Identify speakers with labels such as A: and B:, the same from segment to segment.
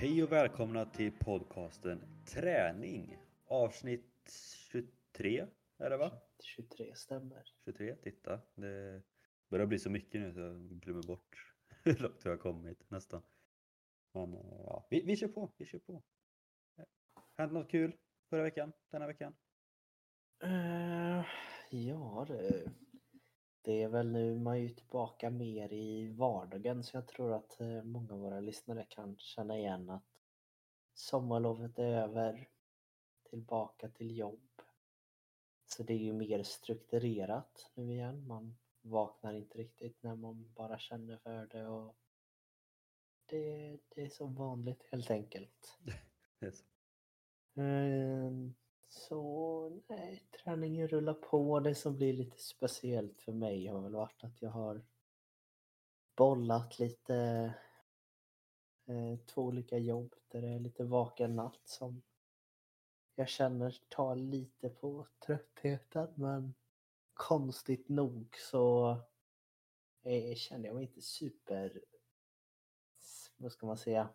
A: Hej och välkomna till podcasten Träning avsnitt 23 är det va?
B: 23 stämmer.
A: 23, titta. Det börjar bli så mycket nu så jag glömmer bort hur långt vi har kommit nästan. Men ja, vi, vi kör på, vi kör på. Hänt något kul förra veckan, denna veckan?
B: Uh, ja det, det är väl nu man är ju tillbaka mer i vardagen så jag tror att eh, många av våra lyssnare kan känna igen att sommarlovet är över, tillbaka till jobb. Så det är ju mer strukturerat nu igen. Man vaknar inte riktigt när man bara känner för det och det, det är som vanligt helt enkelt.
A: Yes.
B: Så nej, träningen rullar på. Det som blir lite speciellt för mig har väl varit att jag har bollat lite eh, två olika jobb där det är lite vaken natt som jag känner tar lite på tröttheten men konstigt nog så eh, känner jag mig inte super, vad ska man säga,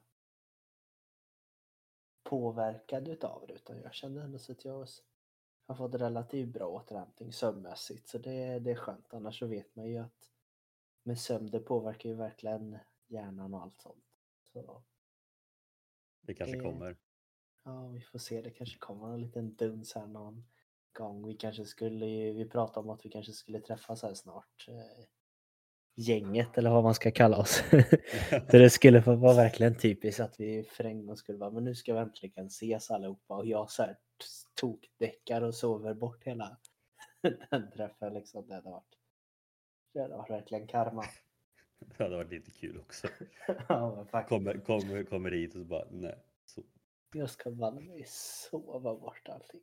B: påverkad utav det utan jag kände ändå så att jag har fått relativt bra återhämtning sömnmässigt så det, det är skönt. Annars så vet man ju att med sömn det påverkar ju verkligen hjärnan och allt sånt. Så
A: Det kanske
B: Eh,
A: kommer.
B: ja, vi får se. Det kanske kommer en liten duns här någon gång. Vi kanske skulle, vi pratade om att vi kanske skulle träffas här snart. Gänget eller vad man ska kalla oss. Så det skulle vara verkligen typiskt att vi för en gång skulle vara, men nu ska vi äntligen ses allihopa och jag så här tokdäckar och sover bort hela den träffen liksom. Det hade varit, det hade varit verkligen karma.
A: Det hade varit lite kul också.
B: ja.
A: Kommer, kommer, kommer hit och så bara nej. Så.
B: Jag ska banne mig sova bort allting.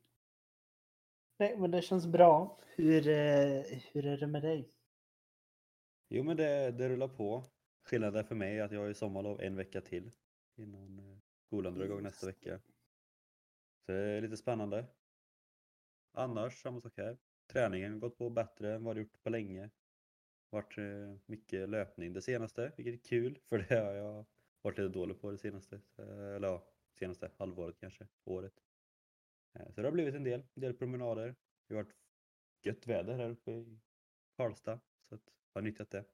B: Nej, men det känns bra. Hur, eh, hur är det med dig?
A: Jo men det, det rullar på. Skillnaden för mig är att jag har ju sommarlov en vecka till innan eh, skolan drar igång nästa vecka. Så det är lite spännande. Annars samma sak här. Träningen har gått på bättre än vad det gjort på länge. Varit eh, mycket löpning det senaste, vilket är kul för det har jag varit lite dålig på det senaste. Eh, Eller ja, senaste halvåret kanske, året. Så det har blivit en del, en del promenader. Det har varit gött väder här uppe i Karlstad. Så att har nyttjat det.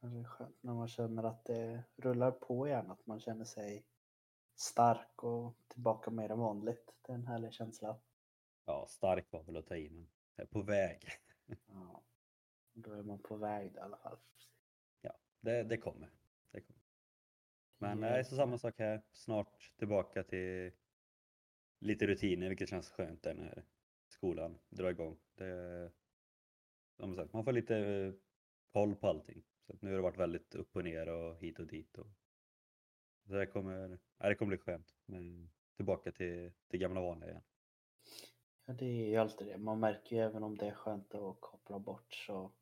B: Det är skönt när man känner att det rullar på igen, att man känner sig stark och tillbaka mer än vanligt. Det är en härlig känsla.
A: Ja, stark var väl att ta in. men är på väg.
B: Ja. Då är man på väg i alla fall.
A: Ja, det, det kommer. Det kommer. Men
B: Ja.
A: nej, så samma sak här. Snart tillbaka till lite rutiner, vilket känns skönt där när skolan drar igång. Det, som sagt, man får lite eh, koll på allting. Så att nu har det varit väldigt upp och ner och hit och dit. Och så det kommer, ja, det kommer bli skönt. Men tillbaka till det gamla vanliga igen.
B: Ja, det är ju alltid det. Man märker ju även om det är skönt att koppla bort så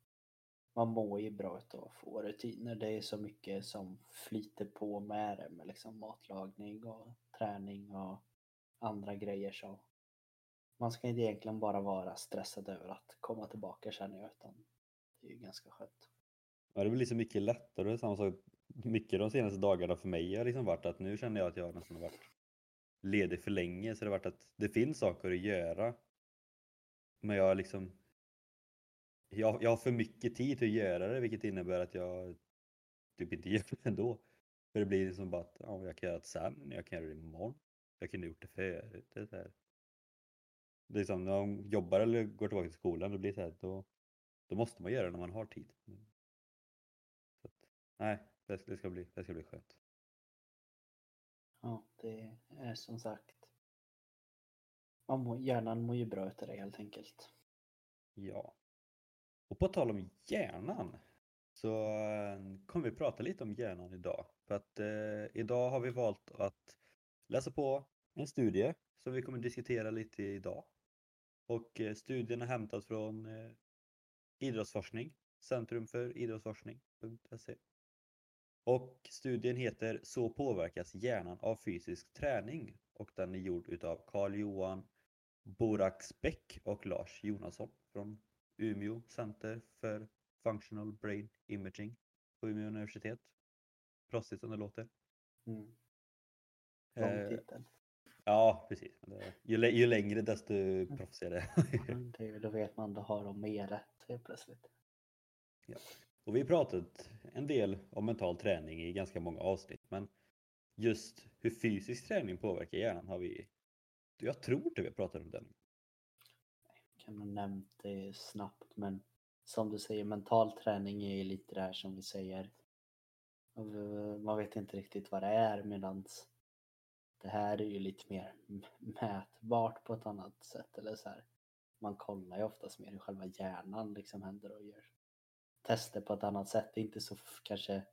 B: man mår ju bra utav att få rutiner. Det är så mycket som flyter på med det med liksom matlagning och träning och andra grejer så man ska inte egentligen bara vara stressad över att komma tillbaka känner jag utan det är ju ganska skönt.
A: Ja, det blir liksom mycket lättare. Samma sak, mycket de senaste dagarna för mig har liksom varit att nu känner jag att jag nästan har varit ledig för länge. Så det har varit att det finns saker att göra. Men jag har liksom jag, jag har för mycket tid till att göra det vilket innebär att jag typ inte gör det ändå. För det blir liksom bara att ja, jag kan göra det sen, jag kan göra det imorgon. Jag kunde gjort det förut. Det är, så här. Det är som när man jobbar eller går tillbaka till skolan, då blir det så här, då, då måste man göra det när man har tid. Så att, nej, det, det, ska bli, det ska bli skönt.
B: Ja, det är som sagt man mår, hjärnan mår ju bra utav det helt enkelt.
A: Ja. Och på tal om hjärnan så eh, kommer vi prata lite om hjärnan idag. För att eh, idag har vi valt att läsa på en studie som vi kommer diskutera lite idag. Och eh, studien är hämtad från eh, idrottsforskning, Centrum för idrottsforskning.se. Och studien heter Så påverkas hjärnan av fysisk träning och den är gjord utav Carl-Johan Boraxbäck och Lars Jonasson från Umeå Center för Functional Brain Imaging på Umeå universitet. Proffsigt som det låter.
B: Mm. Lång
A: Eh,
B: titel.
A: Ja, precis. Ju, ju längre desto proffsigare.
B: Mm, det, är- då vet man, då har de mer rätt helt plötsligt.
A: Och vi har pratat en del om mental träning i ganska många avsnitt, men just hur fysisk träning påverkar hjärnan har vi, jag tror inte vi har pratat om den.
B: kan ha nämnt det snabbt men som du säger mental träning är ju lite det här som vi säger man vet inte riktigt vad det är medans det här är ju lite mer mätbart på ett annat sätt eller så här. Man kollar ju oftast mer hur själva hjärnan liksom händer och gör tester på ett annat sätt. Det är inte så kanske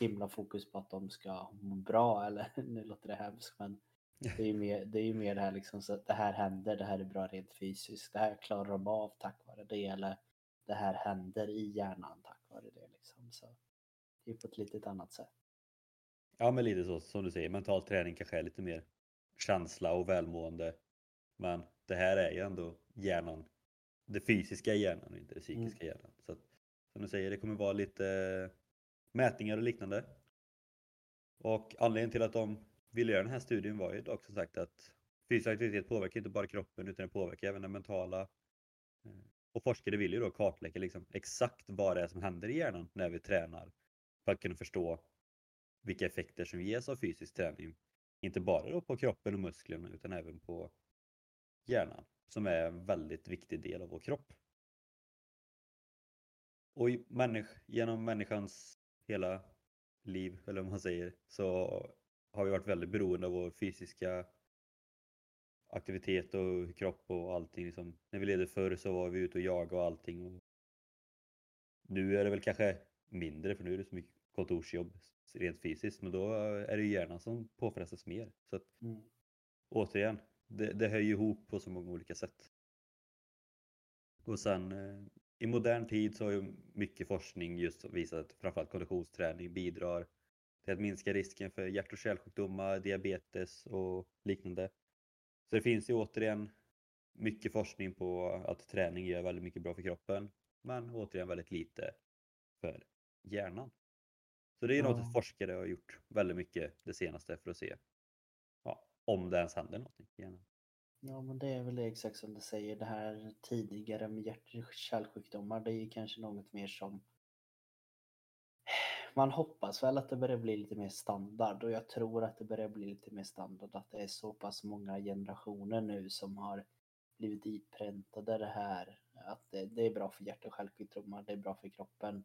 B: himla fokus på att de ska må bra eller nu låter det hemskt men det är ju mer det, är ju mer det här liksom så att det här händer, det här är bra rent fysiskt, det här klarar de av tack vare det eller det här händer i hjärnan tack vare det liksom. Så det är på ett lite annat sätt.
A: Ja, men lite så som du säger, mental träning kanske är lite mer känsla och välmående. Men det här är ju ändå hjärnan, det fysiska hjärnan och inte det psykiska i hjärnan. Så att, som du säger, det kommer vara lite mätningar och liknande. Och anledningen till att de ville göra den här studien var ju dock som sagt att fysisk aktivitet påverkar inte bara kroppen utan det påverkar även det mentala. Eh, Och forskare vill ju då kartlägga liksom exakt vad det är som händer i hjärnan när vi tränar för att kunna förstå vilka effekter som ges av fysisk träning. Inte bara då på kroppen och musklerna utan även på hjärnan som är en väldigt viktig del av vår kropp. Och människ- genom människans hela liv, eller vad man säger, så har vi varit väldigt beroende av vår fysiska aktivitet och kropp och allting. Liksom, när vi levde förr så var vi ute och jagade och allting. Och nu är det väl kanske mindre för nu är det så mycket kontorsjobb rent fysiskt men då är det ju hjärnan som påfrestas mer. Så att,
B: Mm.
A: återigen, det, det hör ju ihop på så många olika sätt. Och sen eh, i modern tid så har ju mycket forskning just visat att framförallt konditionsträning bidrar till att minska risken för hjärt och kärlsjukdomar, diabetes och liknande. Så det finns ju återigen mycket forskning på att träning gör väldigt mycket bra för kroppen men återigen väldigt lite för hjärnan. Så det är något
B: Ja.
A: att forskare har gjort väldigt mycket det senaste för att se ja, om det ens händer någonting i hjärnan.
B: Ja men det är väl exakt som du säger. Det här tidigare med hjärt och kärlsjukdomar det är ju kanske något mer som man hoppas väl att det börjar bli lite mer standard och jag tror att det börjar bli lite mer standard att det är så pass många generationer nu som har blivit ipräntade det här att det, det är bra för hjärt och kärlsjukdomar, det är bra för kroppen.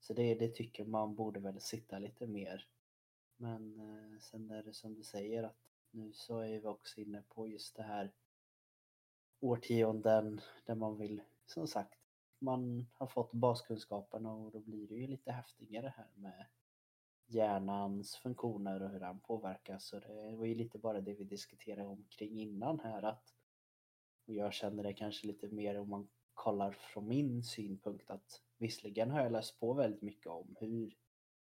B: Så det, det tycker man borde väl sitta lite mer. Men eh, sen är det som du säger att nu så är vi också inne på just det här årtionden där man vill, som sagt, man har fått baskunskaperna och då blir det ju lite häftigare här med hjärnans funktioner och hur den påverkas. Så det var ju lite bara det vi diskuterade omkring innan här att och jag känner det kanske lite mer om man kollar från min synpunkt att visserligen har jag läst på väldigt mycket om hur,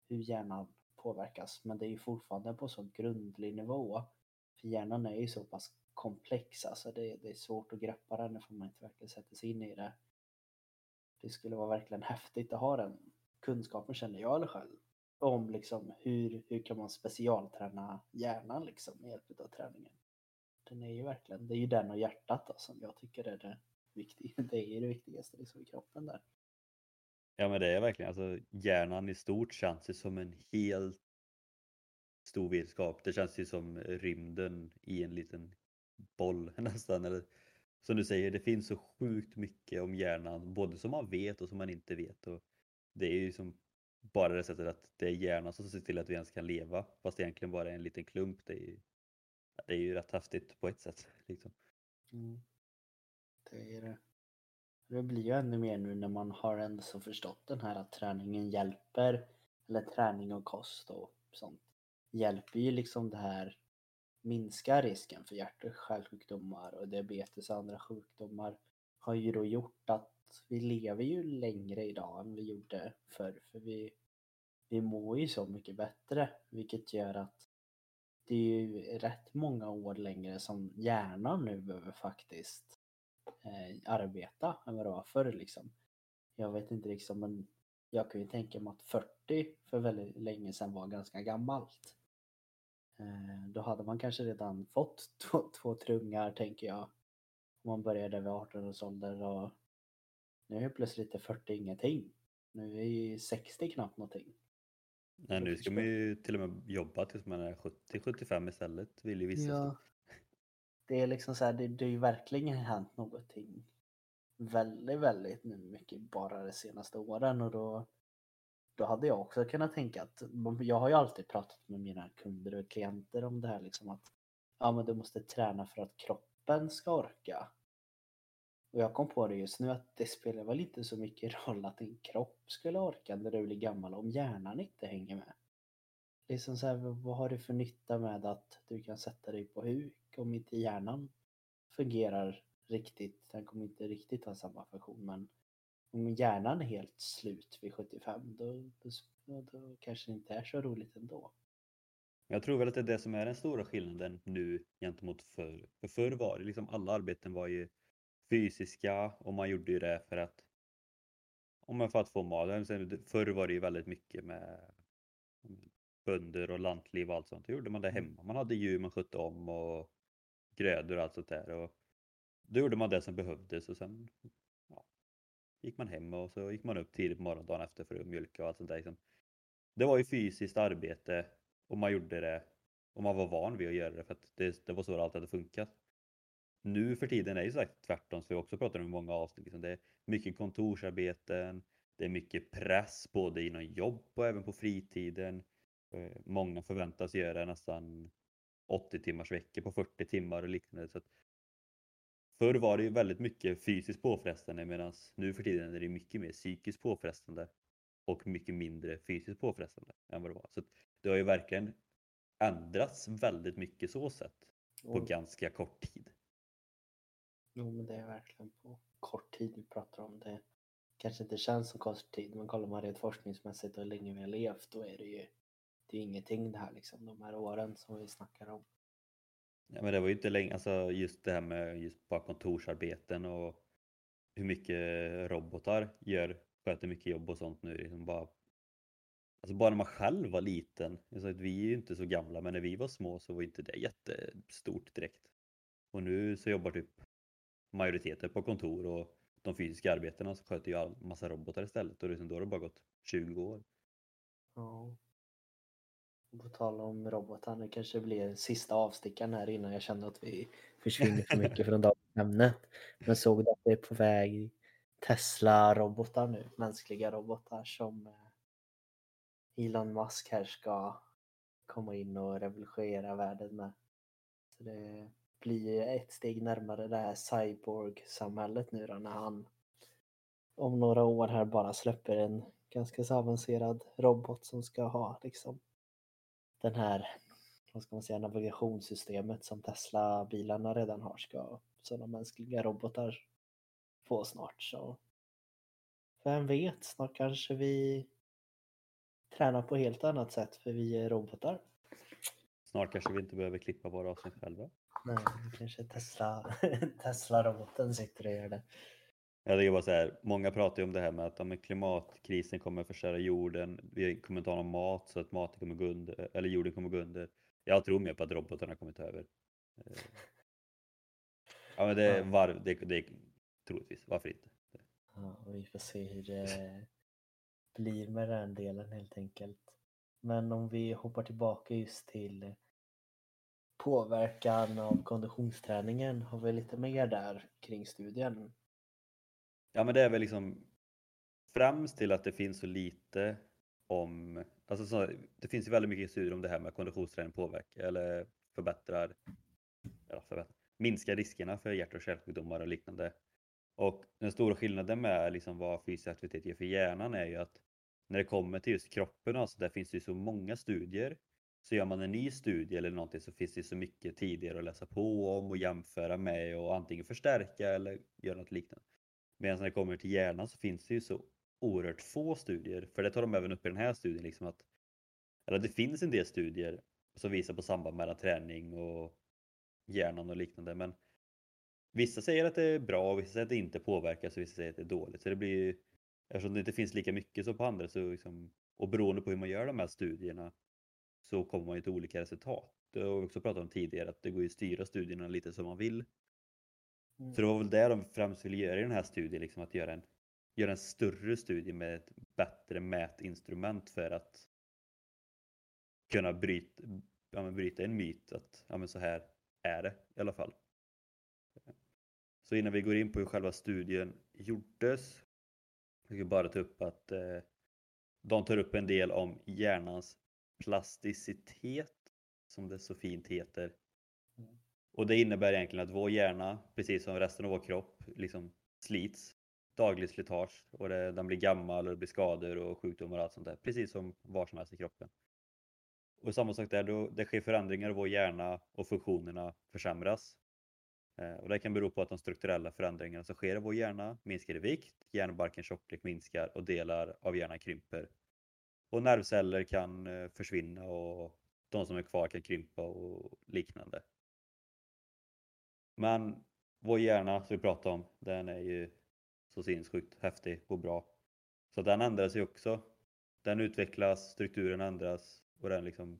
B: hur hjärnan påverkas men det är ju fortfarande på så grundlig nivå. För hjärnan är ju så pass komplex, alltså det, det är svårt att greppa den ifall man inte verkligen sätter sig in i det. Det skulle vara verkligen häftigt att ha den kunskapen känner jag eller själv. Om liksom hur, hur kan man specialträna hjärnan liksom med hjälp av träningen. Den är ju verkligen, det är ju den och hjärtat då, som jag tycker är det viktiga. Det är ju det viktigaste liksom i kroppen där.
A: Ja men det är verkligen, alltså hjärnan i stort känns ju som en helt stor vetenskap. Det känns ju som rymden i en liten boll nästan. Eller, som du säger, det finns så sjukt mycket om hjärnan, både som man vet och som man inte vet. Och det är ju som bara det sättet att det är hjärnan som ser till att vi ens kan leva, fast det egentligen bara är en liten klump. Det är ju, det är ju rätt häftigt på ett sätt. Liksom.
B: Mm. Det är det. Det blir ju ännu mer nu när man har ändå så förstått den här att träningen hjälper, eller träning och kost och sånt, hjälper ju liksom det här minska risken för hjärt och kärlsjukdomar och diabetes och andra sjukdomar har ju då gjort att vi lever ju längre idag än vi gjorde förr för vi, vi mår ju så mycket bättre vilket gör att det är ju rätt många år längre som hjärnan nu behöver faktiskt eh, arbeta än vad det var förr liksom. Jag vet inte liksom men jag kan ju tänka mig att 40 för väldigt länge sedan var ganska gammalt. Eh, då hade man kanske redan fått två, två trungar tänker jag. Om man började vid 18 års ålder och nu är plötsligt är 40 ingenting. Nu är ju 60 knappt någonting.
A: Nej, nu ska man ju till och med jobba tills man är 70-75 istället, vill ju vissa.
B: Ja. Det är liksom så här, det, det har ju verkligen hänt någonting väldigt, väldigt nu mycket bara de senaste åren och då, då hade jag också kunnat tänka att jag har ju alltid pratat med mina kunder och klienter om det här liksom att ja men du måste träna för att kroppen ska orka. Och jag kom på det just nu att det spelar väl inte så mycket roll att din kropp skulle orka när du blir gammal om hjärnan inte hänger med. Liksom så här, vad har du för nytta med att du kan sätta dig på huk om inte hjärnan fungerar riktigt? Den kommer inte riktigt ha samma funktion men om hjärnan är helt slut vid 75 då, då, då kanske det inte är så roligt ändå.
A: Jag tror väl att det är det som är den stora skillnaden nu gentemot förr. För förr var det liksom alla arbeten var ju fysiska och man gjorde ju det för att om man för att få mat. Förr var det ju väldigt mycket med bönder och lantliv och allt sånt. Då gjorde man det
B: Mm.
A: hemma. Man hade djur man skötte om och grödor och allt sånt där. Och då gjorde man det som behövdes och sen ja, gick man hem och så gick man upp tidigt på morgonen dagen efter för att mjölka och allt sånt där. Liksom. Det var ju fysiskt arbete och man gjorde det och man var van vid att göra det för att det, det var så det alltid hade funkat. Nu för tiden är det ju sagt tvärtom, som vi också pratar om i många avsnitt. Liksom. Det är mycket kontorsarbeten, det är mycket press både inom jobb och även på fritiden. Eh, många förväntas göra nästan 80 timmars veckor på 40 timmar och liknande. Så att förr var det ju väldigt mycket fysiskt påfrestande medan nu för tiden är det mycket mer psykiskt påfrestande och mycket mindre fysiskt påfrestande än vad det var. Så det har ju verkligen ändrats väldigt mycket så sett på
B: Och,
A: ganska kort tid.
B: jo men det är verkligen på kort tid vi pratar om det. Kanske inte känns som kort tid men kollar man rent forskningsmässigt och hur länge vi har levt då är det ju det är ingenting det här liksom de här åren som vi snackar om.
A: Ja, men det var ju inte länge, alltså just det här med just bara kontorsarbeten och hur mycket robotar gör, sköter mycket jobb och sånt nu. Liksom bara, alltså bara när man själv var liten, alltså att vi är ju inte så gamla, men när vi var små så var inte det jättestort direkt. Och nu så jobbar typ majoriteten på kontor och de fysiska arbetena så sköter ju all massa robotar istället och liksom då har det bara gått 20 år.
B: Ja. På tal om robotar, det kanske blir sista avstickaren här innan jag känner att vi försvinner för mycket från dagens ämne. Men såg du att det är på väg Tesla-robotar nu, mänskliga robotar som eh, Elon Musk här ska komma in och revolutionera världen med. Så det blir ju ett steg närmare det här cyborg-samhället nu då när han om några år här bara släpper en ganska så avancerad robot som ska ha liksom den här, vad ska man säga, navigationssystemet som Tesla-bilarna redan har ska sådana mänskliga robotar få snart. Så vem vet, snart kanske vi tränar på helt annat sätt för vi är robotar.
A: Snart kanske vi inte behöver klippa våra avsnitt själva.
B: Nej, kanske Tesla, Tesla-roboten sitter och gör det.
A: Jag tycker bara så här, många pratar ju om det här med att ja, klimatkrisen kommer förstöra jorden, vi kommer inte ha någon mat så att maten kommer gå under, eller jorden kommer gå under. Jag tror mer på att robotarna kommer ta över. Eh, Ja men det,
B: Ja.
A: var, det, det troligtvis, varför inte?
B: Ja, vi får se hur det blir med den delen helt enkelt. Men om vi hoppar tillbaka just till påverkan av konditionsträningen, har vi lite mer där kring studien?
A: Ja men det är väl liksom främst till att det finns så lite om, alltså så, det finns ju väldigt mycket studier om det här med konditionsträning påverkar eller förbättrar, eller förbättrar minskar riskerna för hjärt och kärlsjukdomar och liknande. Och den stora skillnaden med liksom vad fysisk aktivitet ger för hjärnan är ju att när det kommer till just kroppen, alltså där finns det ju så många studier. Så gör man en ny studie eller någonting så finns det så mycket tidigare att läsa på om och jämföra med och antingen förstärka eller göra något liknande. Medan när det kommer till hjärnan så finns det ju så oerhört få studier, för det tar de även upp i den här studien, liksom att eller det finns en del studier som visar på samband mellan träning och hjärnan och liknande. Men vissa säger att det är bra och vissa säger att det inte påverkas och vissa säger att det är dåligt. Så det blir eftersom det inte finns lika mycket som på andra så liksom, och beroende på hur man gör de här studierna så kommer man ju till olika resultat. Det har vi också pratat om tidigare att det går ju att styra studierna lite som man vill.
B: Mm.
A: Så det var väl det de främst ville göra i den här studien, liksom att göra en, göra en större studie med ett bättre mätinstrument för att kunna bryta, ja, men bryta en myt att ja, men så här är det i alla fall. Så innan vi går in på hur själva studien gjordes, jag ska bara ta upp att eh, de tar upp en del om hjärnans plasticitet, som det så fint heter. Och det innebär egentligen att vår hjärna, precis som resten av vår kropp, liksom slits. Dagligt slitage och det, den blir gammal och det blir skador och sjukdomar och allt sånt där. Precis som var som helst i kroppen. Och samma sak där, då, det sker förändringar i vår hjärna och funktionerna försämras. Eh, och det kan bero på att de strukturella förändringarna som sker i vår hjärna minskar i vikt, hjärnbarkens tjocklek minskar och delar av hjärnan krymper. Och nervceller kan eh, försvinna och de som är kvar kan krympa och liknande. Men vår hjärna som vi pratade om, den är ju så sinnessjukt häftig och bra. Så den ändras ju också. Den utvecklas, strukturen ändras och den liksom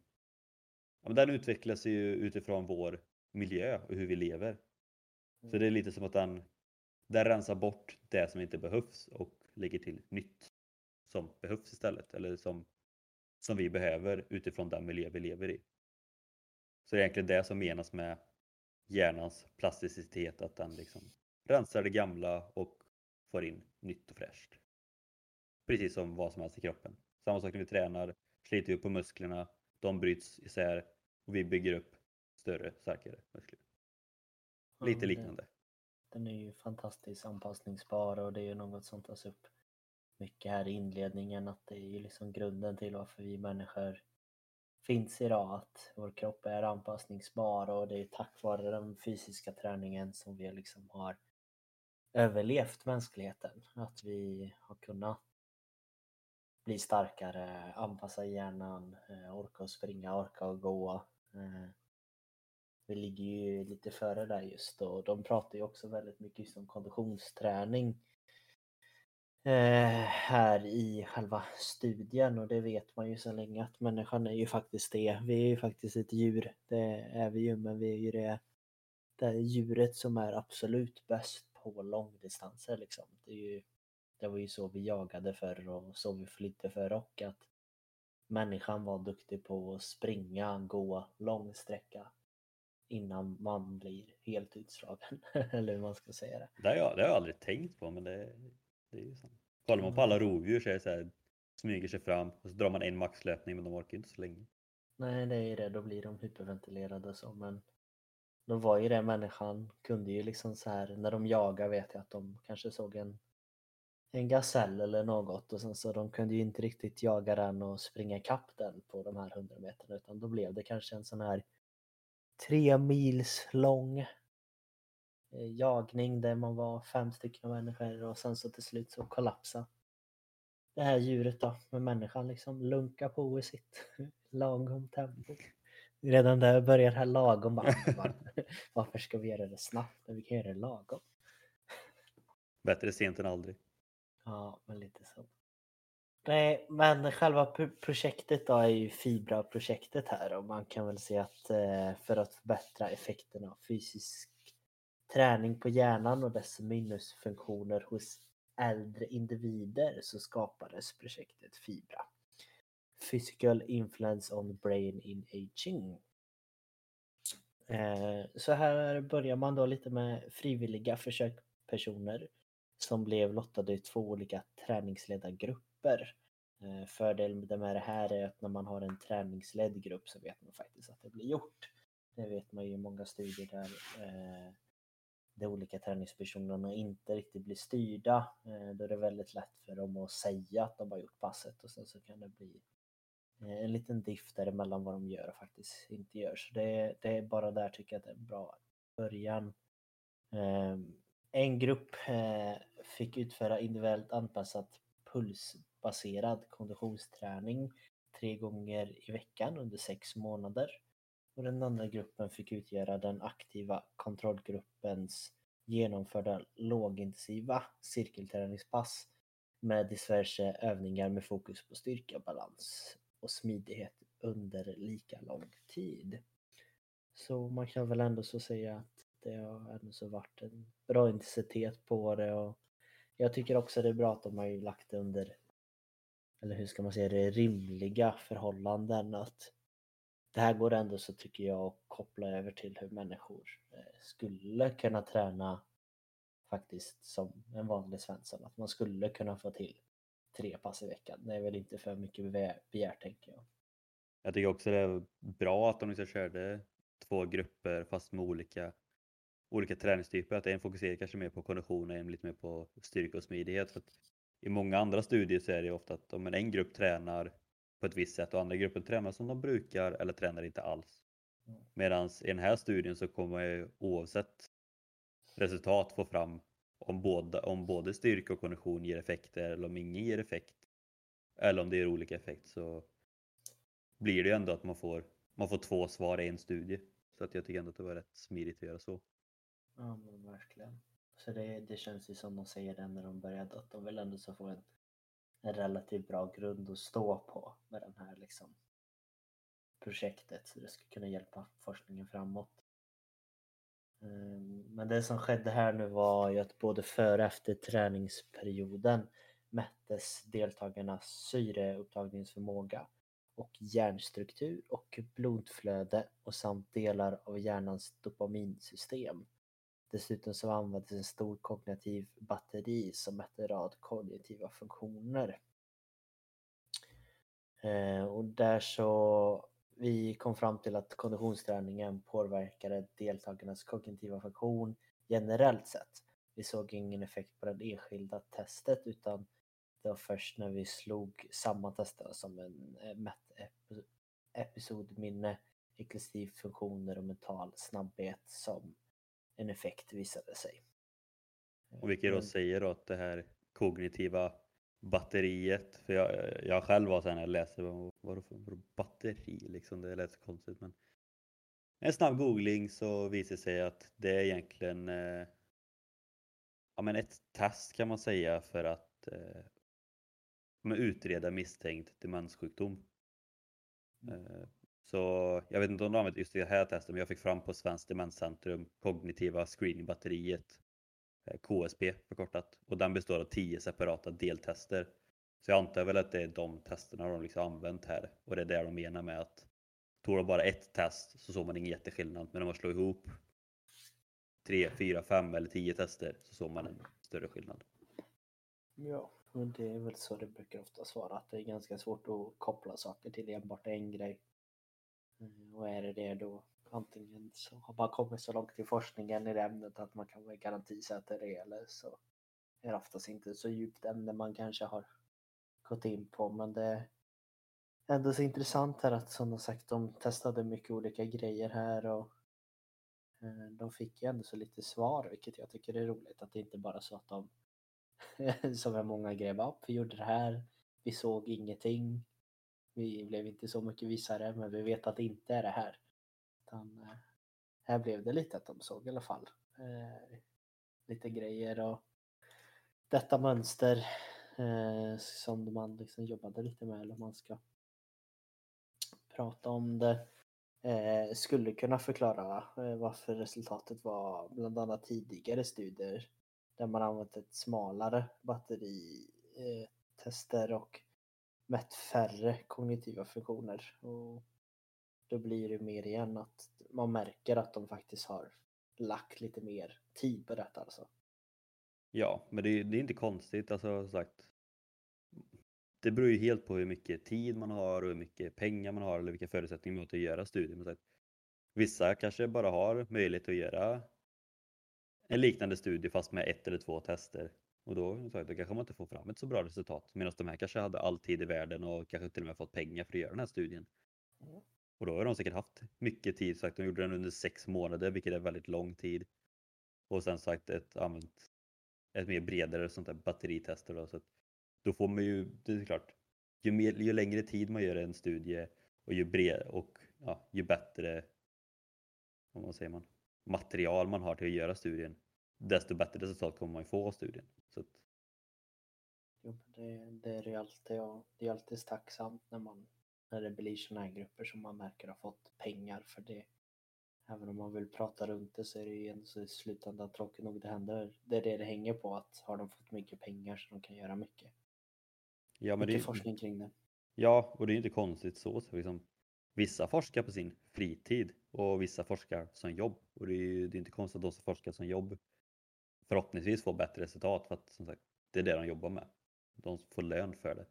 A: ja, men den utvecklas ju utifrån vår miljö och hur vi lever. Så det är lite som att den, den rensar bort det som inte behövs och lägger till nytt som behövs istället eller som, som vi behöver utifrån den miljö vi lever i. Så det är egentligen det som menas med hjärnans plasticitet, att den liksom rensar det gamla och får in nytt och fräscht. Precis som vad som helst i kroppen. Samma sak när vi tränar, sliter vi på musklerna, de bryts isär och vi bygger upp större, starkare muskler. Lite liknande.
B: Den är ju fantastiskt anpassningsbar och det är ju något som tas upp mycket här i inledningen att det är ju liksom grunden till varför vi människor finns idag. Att vår kropp är anpassningsbar och det är tack vare den fysiska träningen som vi liksom har överlevt mänskligheten. Att vi har kunnat bli starkare, anpassa hjärnan, eh, orka att springa, orka att gå. Eh, vi ligger ju lite före där just och de pratar ju också väldigt mycket just om konditionsträning Eh, här i själva studien och det vet man ju så länge att människan är ju faktiskt det. Vi är ju faktiskt ett djur, det är vi ju, men vi är ju det, det djuret som är absolut bäst på långdistanser liksom. Det, är ju, det var ju så vi jagade förr och så vi flydde förr och att människan var duktig på att springa, gå lång sträcka innan man blir helt utslagen. Eller hur man ska säga det.
A: Det har jag, det har jag aldrig tänkt på men det, det är ju så. Kollar man på alla rovdjur så är det så här, smyger sig fram och så drar man en maxlöpning men de orkar inte så länge.
B: Nej, det är ju det. Då blir de hyperventilerade så. Men då var ju det människan kunde ju liksom så här när de jagar vet jag att de kanske såg en en gasell eller något och sen så de kunde ju inte riktigt jaga den och springa ikapp den på de här 100 meterna utan då blev det kanske en sån här tre mils lång jagning där man var fem stycken människor och sen så till slut så kollapsade det här djuret då med människan liksom lunka på i sitt lagom tempo. Redan där börjar det här lagom bara, varför ska vi göra det snabbt när vi kan göra det lagom?
A: Bättre sent än aldrig.
B: Ja, men lite så. Nej, men själva pro- projektet då är ju Fibra-projektet här och man kan väl se att eh, för att förbättra effekterna av fysisk träning på hjärnan och dess minnesfunktioner hos äldre individer så skapades projektet Fibra. Physical Influence on Brain in Aging. Eh, så här börjar man då lite med frivilliga försökspersoner som blev lottade i två olika träningsledargrupper. Eh, Fördelen med det här är att när man har en träningsledd grupp så vet man faktiskt att det blir gjort. Det vet man ju i många studier där eh, de olika träningspersonerna inte riktigt blir styrda. Eh, då är det väldigt lätt för dem att säga att de har gjort passet och sen så kan det bli eh, en liten diff däremellan vad de gör och faktiskt inte gör. Så det, det är bara där tycker jag att det är en bra början. Ehm, en grupp eh, fick utföra individuellt anpassat pulsbaserad konditionsträning tre gånger i veckan under sex månader. Och den andra gruppen fick utgöra den aktiva kontrollgruppens genomförda lågintensiva cirkelträningspass med diverse övningar med fokus på styrka, balans och smidighet under lika lång tid. Så man kan väl ändå så säga att det har ändå så varit en bra intensitet på det och jag tycker också det är bra att de har ju lagt det under, eller hur ska man säga det, rimliga förhållanden. Att det här går ändå så tycker jag att koppla över till hur människor eh, skulle kunna träna faktiskt som en vanlig svensson. Att man skulle kunna få till tre pass i veckan. Det är väl inte för mycket begärt tänker jag.
A: Jag tycker också det är bra att de liksom körde två grupper fast med olika, olika träningstyper. Att en fokuserar kanske mer på kondition och en lite mer på styrka och smidighet. För att I många andra studier så är det ofta att om en grupp tränar på ett visst sätt och andra grupper tränar som de brukar eller tränar inte alls. Mm. Medan i den här studien så kommer man ju oavsett resultat få fram om, båda, om både styrka och kondition ger effekter eller om ingen ger effekt. Eller om det ger olika effekt så blir det ju ändå att man får, man får två svar i en studie. Så att jag tycker ändå att det var rätt smidigt att göra så.
B: Ja men verkligen. Så det, det känns ju som de säger det när de började att de vill ändå så få en, en relativt bra grund att stå på med den här liksom projektet så det skulle kunna hjälpa forskningen framåt. Ehm, men det som skedde här nu var ju att både före och efter träningsperioden mättes deltagarnas syreupptagningsförmåga och hjärnstruktur och blodflöde och samt delar av hjärnans dopaminsystem. Dessutom så användes en stor kognitiv batteri som mätte rad kognitiva funktioner. Eh, och där så vi kom fram till att konditionsträningen påverkade deltagarnas kognitiva funktion generellt sett. Vi såg ingen effekt på det enskilda testet utan det var först när vi slog samman testerna som en eh, mätt episodminne, inklusive funktioner och mental snabbhet som en effekt visade sig.
A: Och vilket då säger då att det här kognitiva batteriet. För jag, jag själv var sen när jag läste vad, vad, vad batteri liksom, det lät så konstigt men en snabb googling så visar det sig att det är egentligen eh, ja, men ett test kan man säga för att eh, utreda misstänkt demenssjukdom. Mm. Eh, så jag vet inte om de använt just det här testet men jag fick fram på Svenskt Demenscentrum kognitiva screeningbatteriet eh, KSP förkortat och den består av tio separata deltester. Så jag antar väl att det är de testerna de liksom använt här och det är det de menar med att tog de bara ett test så såg man ingen jätteskillnad men om man slår ihop 3, 4, 5 eller tio tester så såg man en större skillnad.
B: Ja, men det är väl så det brukar ofta vara att det är ganska svårt att koppla saker till enbart en grej. Eh, och är det det då Antingen så har man kommit så långt i forskningen i det ämnet att man kan vara att det eller så är det oftast inte så djupt ämne man kanske har gått in på. Men det är ändå så intressant här att som sagt de testade mycket olika grejer här och eh, de fick ju ändå så lite svar vilket jag tycker är roligt. Att det inte bara så att de som är många grejer upp, vi gjorde det här, vi såg ingenting, vi blev inte så mycket visare men vi vet att det inte är det här. Utan eh, här blev det lite att de såg i alla fall eh, lite grejer och detta mönster eh, som man liksom jobbade lite med eller man ska prata om det eh, skulle kunna förklara eh, varför resultatet var bland annat tidigare studier där man använt ett smalare batteri eh, tester och mätt färre kognitiva funktioner. Och då blir det mer igen att man märker att de faktiskt har lagt lite mer tid på detta alltså.
A: Ja, men det, det är inte konstigt alltså sagt. Det beror ju helt på hur mycket tid man har och hur mycket pengar man har eller vilka förutsättningar man har att göra studier. Men sagt, vissa kanske bara har möjlighet att göra en liknande studie fast med ett eller två tester och då, då kanske man inte får fram ett så bra resultat. Medan de här kanske hade all tid i världen och kanske till och med fått pengar för att göra den här studien. Mm. Och då har de säkert haft mycket tid. Sagt, de gjorde den under sex månader, vilket är väldigt lång tid. Och sen sagt ett använt ett mer bredare sånt där batteritester. Då, så att då får man ju, det är klart, ju, mer, ju längre tid man gör en studie och ju, bred, och, ja, ju bättre vad säger man, material man har till att göra studien, desto bättre resultat kommer man få av studien. Så att...
B: Jo, det, det är ju alltid, ja, det är alltid tacksamt när man när det blir sådana här grupper som man märker har fått pengar för det. Även om man vill prata runt det så är det ju ändå så i slutändan tråkigt nog det händer. Det är det det hänger på att har de fått mycket pengar så de kan göra mycket.
A: Ja, men det,
B: mycket
A: är-
B: forskning kring det.
A: ja, och det är ju inte konstigt så. så liksom, vissa forskar på sin fritid och vissa forskar som jobb. Och det är ju det är inte konstigt att de som forskar som jobb förhoppningsvis få bättre resultat för att som sagt, det är det de jobbar med. De får lön för det.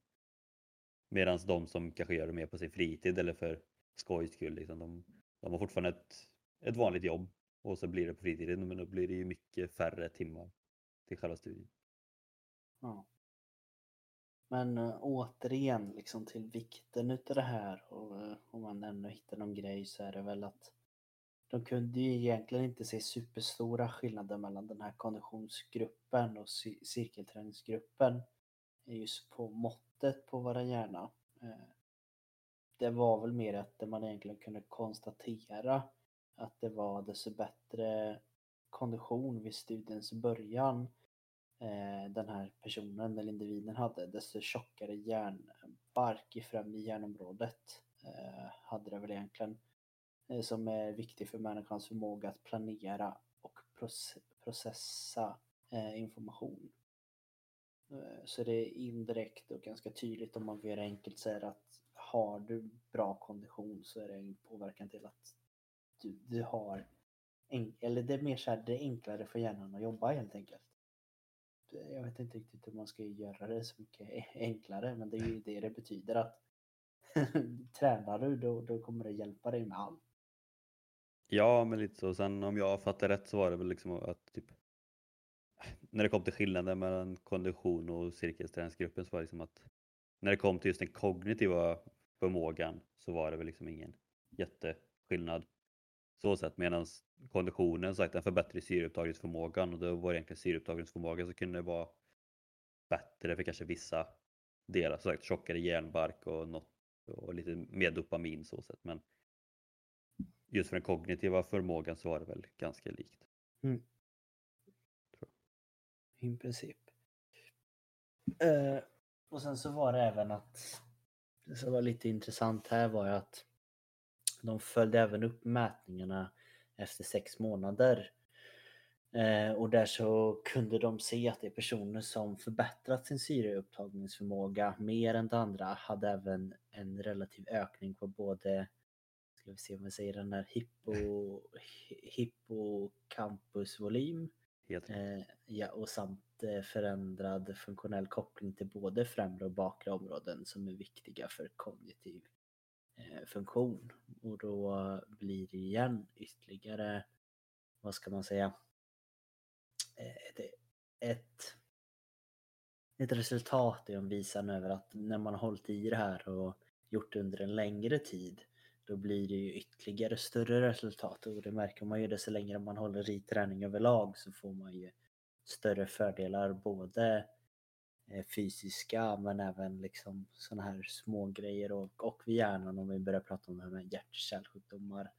A: Medan de som kanske gör det mer på sin fritid eller för skojs skull, liksom, de, de har fortfarande ett, ett vanligt jobb och så blir det på fritiden men då blir det ju mycket färre timmar till själva studien.
B: Ja. Men äh, återigen liksom till vikten utav det här och äh, om man ändå hittar någon grej så är det väl att de kunde ju egentligen inte se superstora skillnader mellan den här konditionsgruppen och cirkelträningsgruppen just på måttet på våra hjärna. Eh, det var väl mer att man egentligen kunde konstatera att det var desto bättre kondition vid studiens början eh, den här personen eller individen hade, desto tjockare hjärnbark i främre hjärnområdet eh, hade det väl egentligen. Eh, som är viktig för människans förmåga att planera och processa eh, information. Eh, så det är indirekt och ganska tydligt om man vill göra enkelt säger att har du bra kondition så är det en påverkan till att du, du har en, eller det är mer så här, det är enklare för hjärnan att jobba helt enkelt. Jag vet inte riktigt hur man ska göra det så mycket enklare men det är ju det det betyder att tränar du då, då kommer det hjälpa dig med allt.
A: Ja, men lite så. Sen om jag fattar rätt så var det väl liksom att typ när det kom till skillnaden mellan kondition och cirkelsträningsgruppen så var det liksom att när det kom till just den kognitiva förmågan så var det väl liksom ingen jätteskillnad. Så sett medan konditionen sagt den förbättrar syreupptagningsförmågan och då var det egentligen syreupptagningsförmågan så kunde det vara bättre för kanske vissa delar. Så sagt tjockare hjärnbark och, något, och lite mer dopamin så sett. Men just för den kognitiva förmågan så var det väl ganska likt.
B: I princip. Eh, och sen så var det även att det som var lite intressant här var ju att de följde även upp mätningarna efter sex månader. Eh, och där så kunde de se att de personer som förbättrat sin syreupptagningsförmåga mer än de andra hade även en relativ ökning på både ska vi se om vi säger den här hippo, hi- hippocampusvolym
A: Helt.
B: Eh, ja, och samt eh, förändrad funktionell koppling till både främre och bakre områden som är viktiga för kognitiv eh, funktion. Och då blir det igen ytterligare, vad ska man säga, eh, ett, ett, ett resultat i en visan över att när man har hållit i det här och gjort det under en längre tid då blir det ju ytterligare större resultat och det märker man ju desto längre man håller i träning överlag så får man ju större fördelar både eh, fysiska men även liksom sådana här små grejer och, och vid hjärnan om vi börjar prata om det här med hjärt-kärlsjukdomar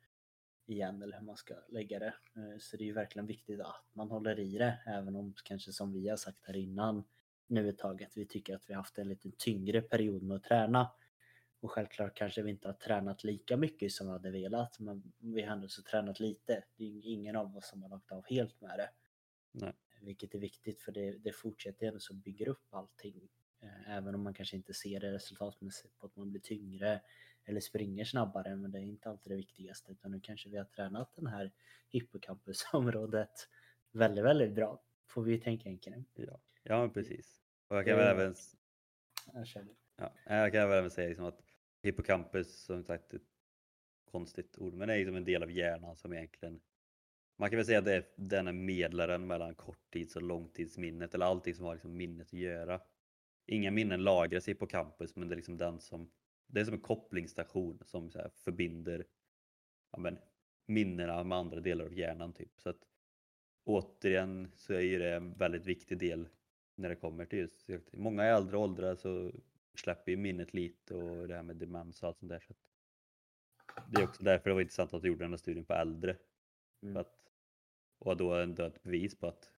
B: igen eller hur man ska lägga det. Eh, så det är ju verkligen viktigt att man håller i det även om kanske som vi har sagt här innan nu ett tag att vi tycker att vi haft en lite tyngre period med att träna. Och självklart kanske vi inte har tränat lika mycket som vi hade velat men vi har ändå så tränat lite. Det är ingen av oss som har lagt av helt med det.
A: Nej.
B: Vilket är viktigt för det, det fortsätter ändå så bygger upp allting. Eh, Även om man kanske inte ser det resultatmässigt på att man blir tyngre eller springer snabbare men det är inte alltid det viktigaste utan nu kanske vi har tränat den här hippocampusområdet väldigt, väldigt bra. Får vi tänka Enken.
A: Ja, ja precis. Och jag kan väl även,
B: Jag känner
A: ja, eh, jag kan väl även säga liksom att hippocampus, som sagt ett konstigt ord, men det är liksom en del av hjärnan som egentligen man kan väl säga att det är den är medlaren mellan korttids och långtidsminnet eller allting som har liksom minnet att göra. Inga minnen lagras i hippocampus men det är liksom den som det är som en kopplingsstation som så här förbinder ja, men, minnena med andra delar av hjärnan. Typ. Så att, återigen så är det en väldigt viktig del när det kommer till just många i äldre åldrar så släpper ju minnet lite och det här med demens och allt sånt där. Så det är också därför det var intressant att du gjorde den här studien på äldre.
B: Mm.
A: För att, och då ändå ett bevis på att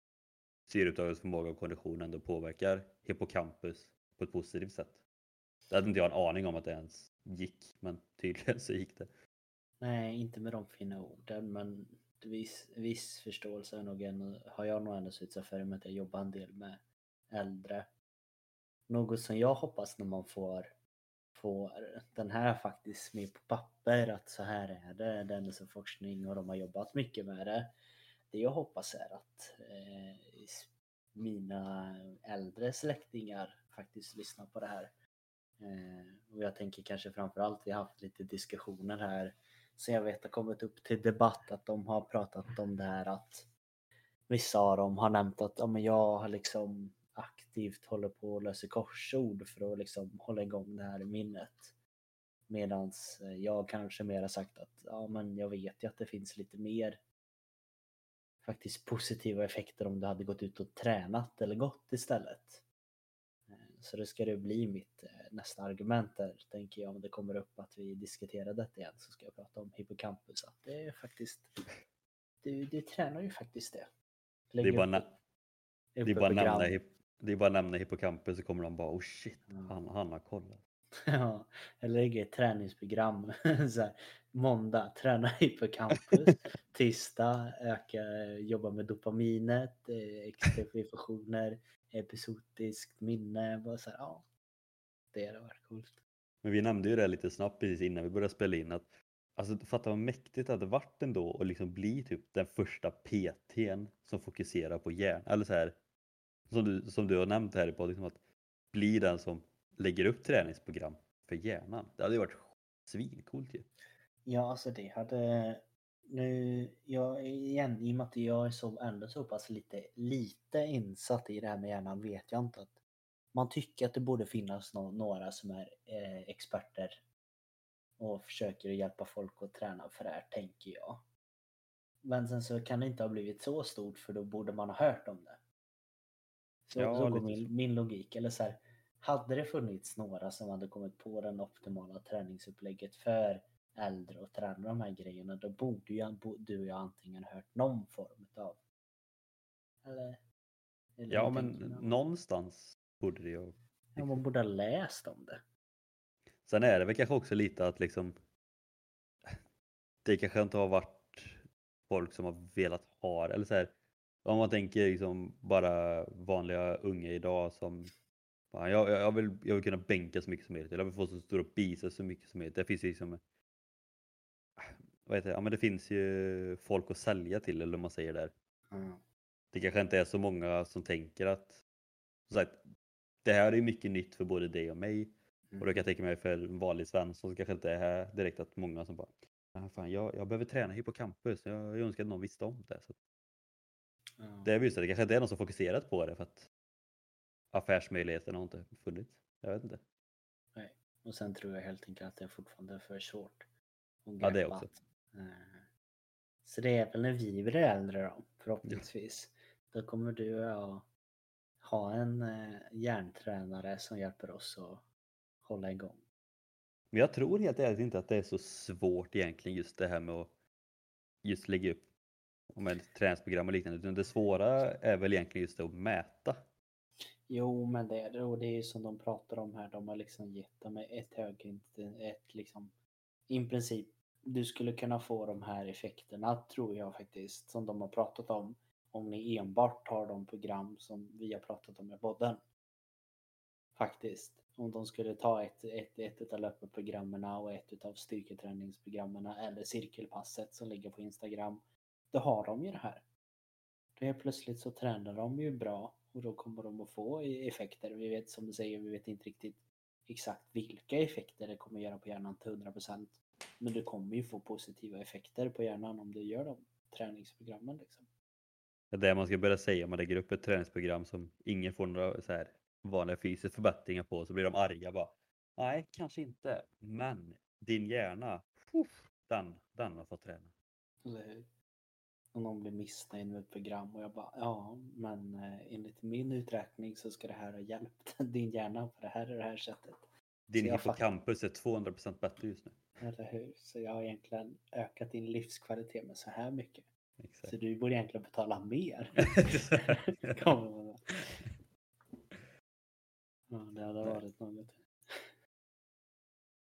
A: syreupptagningsförmåga och kondition ändå påverkar hippocampus på ett positivt sätt. Det hade inte jag en aning om att det ens gick, men tydligen så gick det.
B: Nej, inte med de fina orden, men viss, viss förståelse är nog ändå, har jag nog ändå suttit för i och med att jag jobbar en del med äldre. Något som jag hoppas när man får, får den här faktiskt med på papper att så här är det, det är ändå så forskning och de har jobbat mycket med det. Det jag hoppas är att eh, mina äldre släktingar faktiskt lyssnar på det här. Eh, och jag tänker kanske framförallt, vi har haft lite diskussioner här som jag vet har kommit upp till debatt att de har pratat om det här att vissa av dem har nämnt att ja, men jag har liksom aktivt håller på att lösa korsord för att liksom hålla igång det här minnet. Medans jag kanske mer har sagt att ja, men jag vet ju att det finns lite mer faktiskt positiva effekter om du hade gått ut och tränat eller gått istället. Så det ska det bli mitt eh, nästa argument där, tänker jag, om det kommer upp att vi diskuterar detta igen så ska jag prata om hippocampus. Att det är faktiskt, du, du tränar ju faktiskt det.
A: Lägger det är bara, upp, det är bara nämna, det är bara nämna hippocampus så kommer de bara oh shit, han, han har kollat.
B: Ja, jag lägger ett träningsprogram. så här, måndag, träna hippocampus. Tisdag, öka, jobba med dopaminet, eh, extra episodiskt minne. Bara så här, ja, det hade varit coolt.
A: Men vi nämnde ju det lite snabbt precis innan vi började spela in att Alltså fatta vad mäktigt det hade varit ändå att liksom bli typ den första PTn som fokuserar på hjärnan. Eller så här, som du, som du har nämnt här i podden, liksom att bli den som lägger upp träningsprogram för hjärnan. Det hade ju varit svincoolt ju.
B: Ja, alltså det hade nu, jag, igen, i och med att jag är så, ändå så pass lite, lite insatt i det här med hjärnan vet jag inte att man tycker att det borde finnas no några som är eh, experter och försöker hjälpa folk att träna för det här, tänker jag. Men sen så kan det inte ha blivit så stort för då borde man ha hört om det. Så, ja, så går min, min logik. Eller så här, hade det funnits några som hade kommit på den optimala träningsupplägget för äldre och träna de här grejerna, då borde ju du och jag antingen hört någon form av eller,
A: eller Ja, men någonstans borde det ju...
B: Ja, man borde ha läst om det.
A: Sen är det väl kanske också lite att liksom det kanske inte har varit folk som har velat ha det, eller så här, om man tänker liksom bara vanliga unga idag som jag, jag, vill, jag vill kunna bänka så mycket som möjligt, jag vill få så stora biceps så mycket som möjligt. Det finns liksom vad heter det? Ja, men det finns ju folk att sälja till eller vad man säger där. Mm. Det kanske inte är så många som tänker att som sagt, det här är mycket nytt för både dig och mig. Mm. Och då kan jag tänka mig för en vanlig svensson så kanske inte är här direkt att många som bara ah, fan, jag, jag behöver träna hippocampus. Jag, jag önskar att någon visste om det. Så. Mm. Det är just det, kanske inte är någon som fokuserat på det för att affärsmöjligheterna har inte funnits. Jag vet inte.
B: Nej, och sen tror jag helt enkelt att det är fortfarande för svårt.
A: Ja, det också.
B: Eh, så det är väl när vi blir äldre då, förhoppningsvis. Då kommer du och jag ha en eh, hjärntränare som hjälper oss att hålla igång.
A: Men jag tror helt ärligt inte att det är så svårt egentligen just det här med att just lägga upp om träningsprogram och liknande. Utan det svåra är väl egentligen just det att mäta.
B: Jo, men det är det. Och det är ju som de pratar om här. De har liksom gett dem ett hög, ett liksom i princip du skulle kunna få de här effekterna tror jag faktiskt som de har pratat om om ni enbart tar de program som vi har pratat om i podden. Faktiskt. Om de skulle ta ett, ett, ett av löpprogrammen och ett av styrketräningsprogrammen eller cirkelpasset som ligger på Instagram. Då har de ju det här. Då är plötsligt så tränar de ju bra och då kommer de att få effekter. Vi vet som du säger, vi vet inte riktigt exakt vilka effekter det kommer göra på hjärnan till 100% men du kommer ju få positiva effekter på hjärnan om du gör de träningsprogrammen. Liksom.
A: Det det man ska börja säga om man lägger upp ett träningsprogram som ingen får några så här vanliga fysiska förbättringar på så blir de arga bara. Nej, kanske inte, men din hjärna, puff, den, den har fått träna.
B: Eller hur? Om någon blir missnöjd med ett program och jag bara, ja, men eh, enligt min uträkning så ska det här ha hjälpt din hjärna på det här och det här sättet.
A: Din hippocampus är 200% bättre just nu.
B: Eller hur? Så jag har egentligen ökat din livskvalitet med så här mycket. Exakt. Så du borde egentligen betala mer. ja, det hade varit något.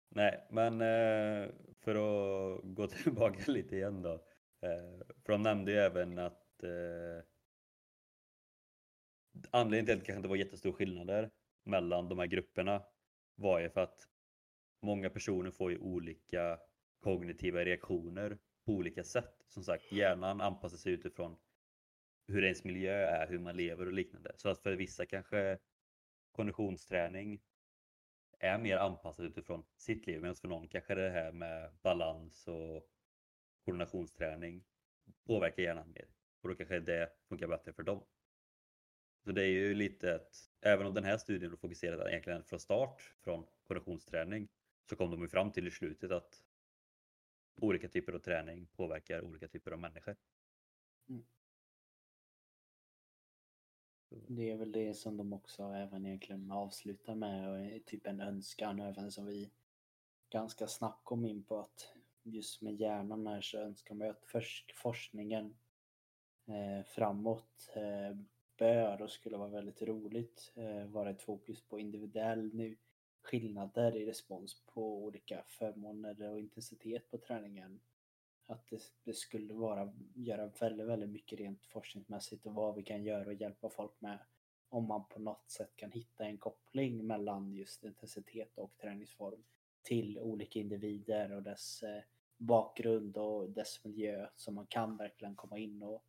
A: Nej, men eh, för att gå tillbaka lite igen då. Eh, för de nämnde ju även att eh, anledningen till att det kanske inte var jättestor skillnader mellan de här grupperna var ju för att många personer får ju olika kognitiva reaktioner på olika sätt. Som sagt, hjärnan anpassar sig utifrån hur ens miljö är, hur man lever och liknande. Så att för vissa kanske konditionsträning är mer anpassad utifrån sitt liv medan för någon kanske det här med balans och koordinationsträning påverkar hjärnan mer och då kanske det funkar bättre för dem. Så det är ju lite att även om den här studien fokuserade egentligen från start från konditionsträning så kom de ju fram till i slutet att olika typer av träning påverkar olika typer av människor.
B: Mm. Det är väl det som de också även egentligen avslutar med och är typ en önskan även som vi ganska snabbt kom in på att just med hjärnan här så önskar man ju att forskningen eh, framåt eh, bör och skulle vara väldigt roligt eh, vara ett fokus på individuell nu skillnader i respons på olika förmåner och intensitet på träningen. Att det, det, skulle vara, göra väldigt, väldigt mycket rent forskningsmässigt och vad vi kan göra och hjälpa folk med om man på något sätt kan hitta en koppling mellan just intensitet och träningsform till olika individer och dess eh, bakgrund och dess miljö så man kan verkligen komma in och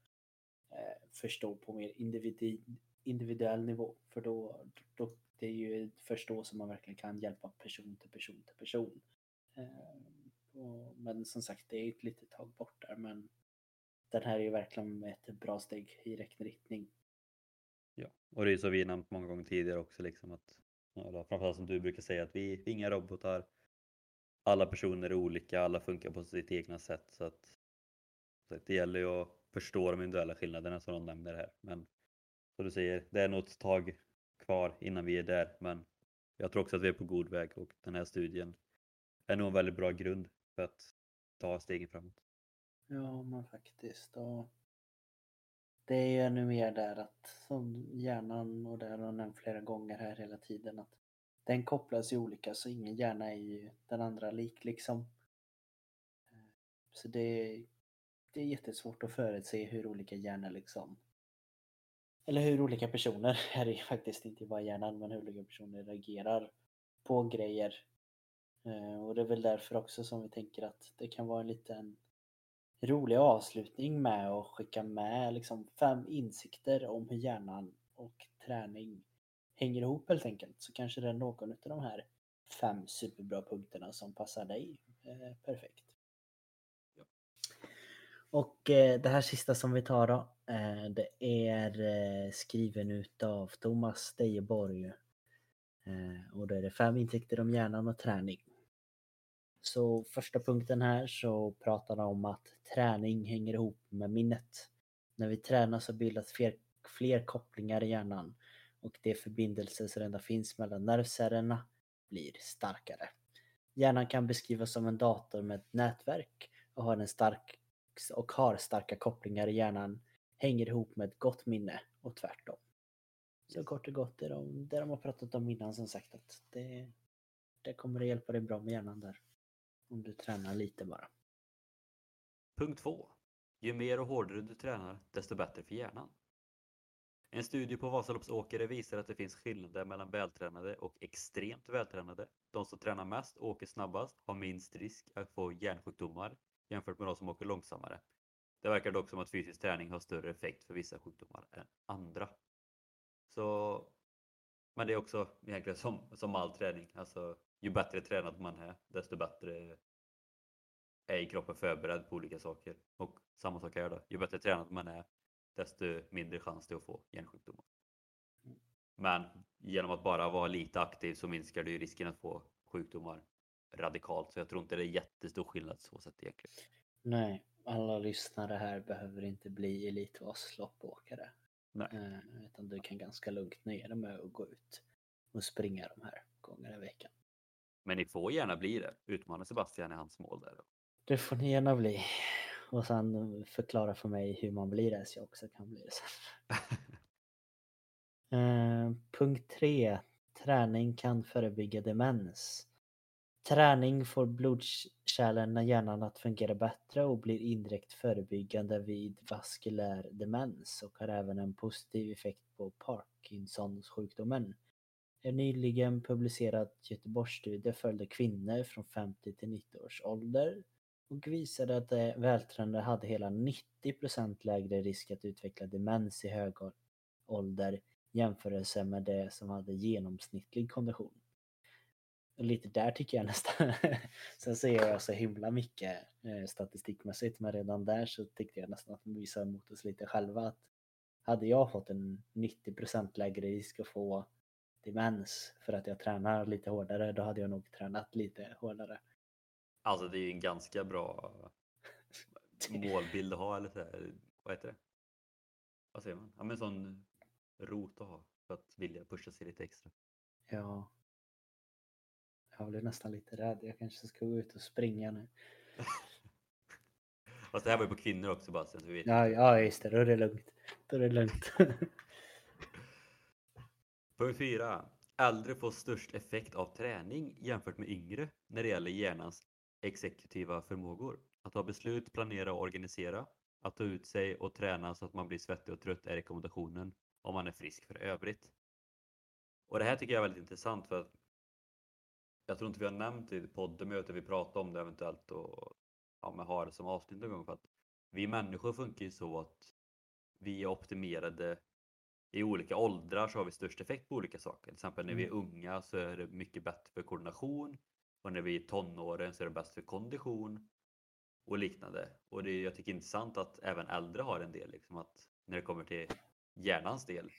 B: eh, förstå på mer individ, individuell nivå. För då, då det är ju först då som man verkligen kan hjälpa person till person till person. Eh, och, men som sagt, det är ett litet tag bort där men den här är ju verkligen ett bra steg i rätt riktning.
A: Ja, och det är ju så vi nämnt många gånger tidigare också liksom att framförallt som du brukar säga att vi, vi är inga robotar. Alla personer är olika, alla funkar på sitt egna sätt så att, så att det gäller ju att förstå de individuella skillnaderna som de nämner här. Men som du säger, det är nog ett tag kvar innan vi är där men jag tror också att vi är på god väg och den här studien är nog en väldigt bra grund för att ta stegen framåt.
B: Ja men faktiskt. Och det är ju ännu mer där att som hjärnan och det har nämnt flera gånger här hela tiden att den kopplas ju olika så ingen hjärna är ju den andra lik liksom. Eh, så det är, det är jättesvårt att förutse hur olika hjärnor liksom eller hur olika personer, här är faktiskt inte bara hjärnan, men hur olika personer reagerar på grejer. Eh, och det är väl därför också som vi tänker att det kan vara en liten rolig avslutning med att skicka med liksom fem insikter om hur hjärnan och träning hänger ihop helt enkelt. Så kanske det är någon av de här fem superbra punkterna som passar dig eh, perfekt. Och eh, det här sista som vi tar då, eh, det är eh, skriven utav Thomas Dejeborg. Eh, och då är det fem insikter om hjärnan och träning. Så första punkten här så pratar han om att träning hänger ihop med minnet. När vi tränar så bildas fler, fler kopplingar i hjärnan och de förbindelser som redan finns mellan nervcellerna blir starkare. Hjärnan kan beskrivas som en dator med ett nätverk och har en stark och har starka kopplingar i hjärnan hänger ihop med ett gott minne och tvärtom. Så kort och gott är de, det de har pratat om innan som sagt att det, det kommer att hjälpa dig bra med hjärnan där. Om du tränar lite bara.
A: Punkt 2. Ju mer och hårdare du tränar, desto bättre för hjärnan. En studie på Vasaloppsåkare visar att det finns skillnader mellan vältränade och extremt vältränade. De som tränar mest och åker snabbast har minst risk att få hjärnsjukdomar jämfört med de som åker långsammare. Det verkar dock som att fysisk träning har större effekt för vissa sjukdomar än andra. Så, men det är också egentligen som, som all träning. Alltså, ju bättre tränad man är, desto bättre är kroppen förberedd på olika saker. Och samma sak här då. Ju bättre tränad man är, desto mindre chans det att få hjärnsjukdomar. Men genom att bara vara lite aktiv så minskar du risken att få sjukdomar radikalt. Så jag tror inte det är jättestor skillnad så sett egentligen.
B: Nej, alla lyssnare här behöver inte bli Elitvasloppåkare. Nej. Eh, utan du kan ganska lugnt nöja dig med att gå ut och springa de här gångerna i veckan.
A: Men ni får gärna bli det. Utmana Sebastian i hans mål där.
B: Det får ni gärna bli. Och sen förklara för mig hur man blir det så jag också kan bli det sen. eh, punkt 3. Träning kan förebygga demens. Träning får blodkärlen i hjärnan att fungera bättre och blir indirekt förebyggande vid vaskulär demens och har även en positiv effekt på Parkinsons sjukdomen. En nyligen publicerad Göteborgsstudie följde kvinnor från 50 till 90 års ålder och visade att de vältränade hade hela 90% lägre risk att utveckla demens i hög ålder jämförelse med de som hade genomsnittlig kondition. Och lite där tycker jag nästan. Sen ser jag så himla mycket eh, statistikmässigt men redan där så tyckte jag nästan att de visade mot oss lite själva att hade jag fått en 90% lägre risk att få demens för att jag tränar lite hårdare då hade jag nog tränat lite hårdare.
A: Alltså det är ju en ganska bra målbild att ha eller så här, vad heter det? Vad säger man? Ja men sån rot att ha för att vilja pusha sig lite extra.
B: Ja. Jag blir nästan lite rädd. Jag kanske ska gå ut och springa nu.
A: Fast det här var ju på kvinnor också bara så vi vet.
B: Ja, ja just det. Då är det lugnt. Då är det lugnt.
A: Punkt 4. Äldre får störst effekt av träning jämfört med yngre när det gäller hjärnans exekutiva förmågor. Att ta beslut, planera och organisera. Att ta ut sig och träna så att man blir svettig och trött är rekommendationen om man är frisk för övrigt. Och det här tycker jag är väldigt intressant för att jag tror inte vi har nämnt det i poddmöte vi pratar om det eventuellt och ja, men har det som avsnitt någon gång för att vi människor funkar ju så att vi är optimerade i olika åldrar så har vi störst effekt på olika saker. Till exempel när vi är unga så är det mycket bättre för koordination och när vi är tonåren så är det bäst för kondition och liknande. Och det, jag tycker det är intressant att även äldre har en del, liksom att när det kommer till hjärnans del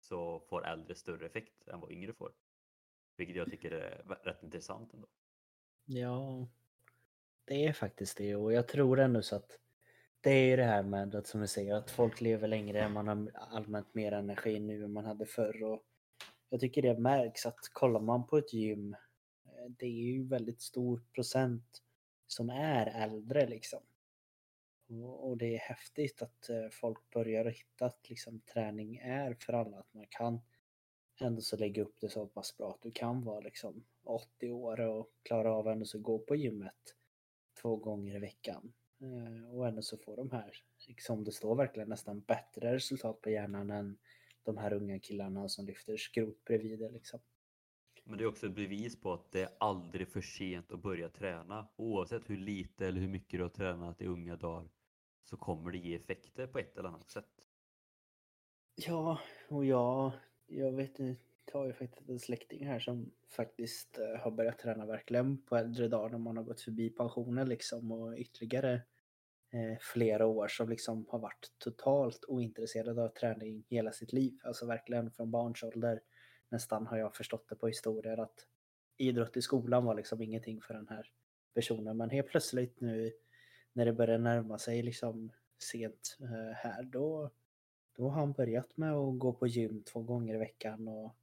A: så får äldre större effekt än vad yngre får. Vilket jag tycker är rätt intressant ändå.
B: Ja, det är faktiskt det och jag tror ändå så att det är ju det här med att som vi säger att folk lever längre, man har allmänt mer energi nu än man hade förr och jag tycker det märks att kollar man på ett gym, det är ju väldigt stor procent som är äldre liksom. Och det är häftigt att eh, folk börjar hitta att liksom träning är för alla, att man kan ändå så lägga upp det så pass bra att du kan vara liksom 80 år och klara av ändå så gå på gymmet två gånger i veckan. Eh, och ändå så får de här, liksom det står verkligen nästan bättre resultat på hjärnan än de här unga killarna som lyfter skrot bredvid det liksom.
A: Men det är också ett bevis på att det är aldrig för sent att börja träna. Oavsett hur lite eller hur mycket du har tränat i unga dagar så kommer det ge effekter på ett eller annat sätt.
B: Ja, och jag, jag vet inte, jag har ju faktiskt en släkting här som faktiskt eh, har börjat träna verkligen på äldre dagar när man har gått förbi pensionen liksom och ytterligare eh, flera år som liksom har varit totalt ointresserad av träning hela sitt liv. Alltså verkligen från barns ålder nästan har jag förstått det på historier att idrott i skolan var liksom ingenting för den här personen. Men helt plötsligt nu när det börjar närma sig liksom sent eh, här då, då har han börjat med att gå på gym två gånger i veckan och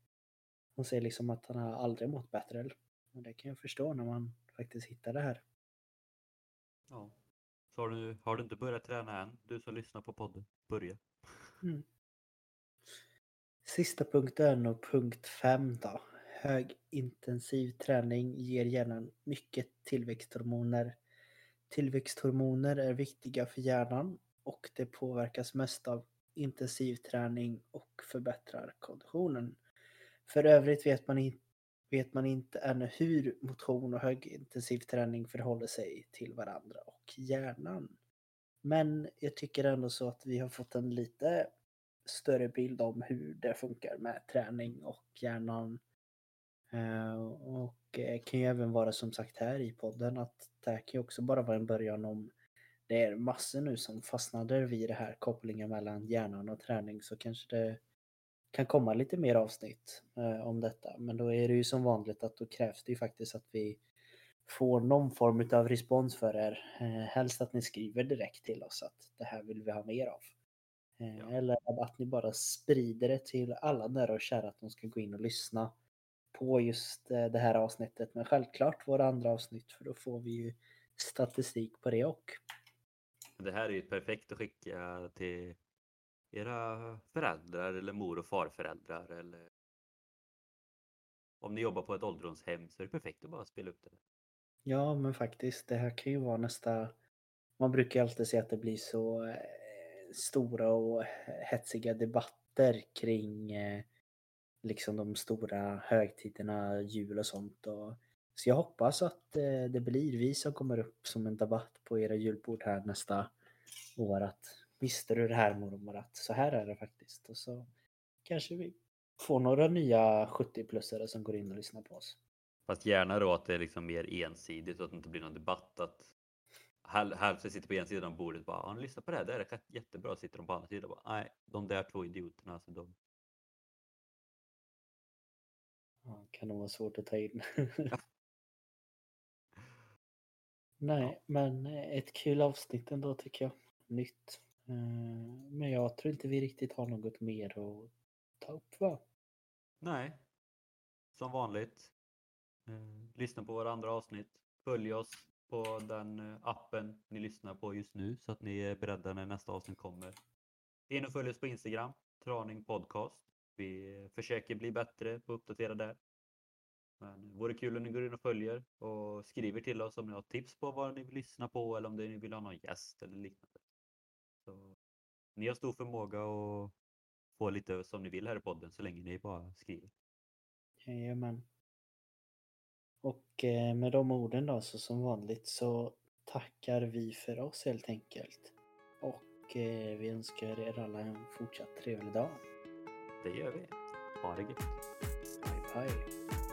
B: hon säger liksom att han har aldrig mått bättre. Och det kan jag förstå när man faktiskt hittar det här.
A: Ja. Så har du, har du inte börjat träna än, du som lyssnar på podden, börja.
B: Mm. Sista punkten och punkt 5 då. Högintensiv träning ger hjärnan mycket tillväxthormoner. Tillväxthormoner är viktiga för hjärnan och det påverkas mest av intensiv träning och förbättrar konditionen. För övrigt vet man, vet man inte ännu hur motion och högintensiv träning förhåller sig till varandra och hjärnan. Men jag tycker ändå så att vi har fått en lite större bild om hur det funkar med träning och hjärnan. Eh, och eh, kan ju även vara som sagt här i podden att det här kan ju också bara vara en början om det är massor nu som fastnade vid det här kopplingen mellan hjärnan och träning så kanske det kan komma lite mer avsnitt eh, om detta. Men då är det ju som vanligt att då krävs det ju faktiskt att vi får någon form av respons för er. Eh, helst att ni skriver direkt till oss att det här vill vi ha mer av. Eh, ja. Eller att ni bara sprider det till alla nära och kära att de ska gå in och lyssna på just eh, det här avsnittet. Men självklart våra andra avsnitt för då får vi ju statistik på det och.
A: Det här är ju perfekt att skicka till era föräldrar eller mor och farföräldrar eller om ni jobbar på ett ålderdomshem så är det perfekt att bara spela upp det.
B: Ja, men faktiskt. Det här kan ju vara nästa... Man brukar ju alltid säga att det blir så eh, stora och hetsiga debatter kring eh, liksom de stora högtiderna, jul och sånt. Och, så jag hoppas att eh, det blir vi som kommer upp som en debatt på era julbord här nästa år. Att visste du det här mormor? Att så här är det faktiskt. Och så kanske vi får några nya 70-plussare som går in och lyssnar på oss.
A: Fast gärna då att det är liksom mer ensidigt och att det inte blir någon debatt. Att hälften sitter på en sida av bordet och bara ah, lyssna på det här, det är jättebra. Sitter de på andra sidan och bara nej, de där två idioterna alltså de.
B: Ja, kan nog vara svårt att ta in. nej, ja. men ett kul avsnitt ändå tycker jag. Nytt. Eh, men jag tror inte vi riktigt har något mer att ta upp va?
A: Nej. Som vanligt. Eh, lyssna på våra andra avsnitt. Följ oss på den eh, appen ni lyssnar på just nu så att ni är beredda när nästa avsnitt kommer. In och följ oss på Instagram, Traning Podcast. Vi eh, försöker bli bättre på att uppdatera där. Men det vore kul om ni går in och följer och skriver till oss om ni har tips på vad ni vill lyssna på eller om ni vill ha någon gäst eller liknande. Så, ni har stor förmåga att få lite som ni vill här i podden så länge ni bara skriver.
B: Jajamän. Och eh, med de orden då så som vanligt så tackar vi för oss helt enkelt. Och eh, vi önskar er alla en fortsatt trevlig dag.
A: Det gör vi. Ha det gött.
B: Bye bye.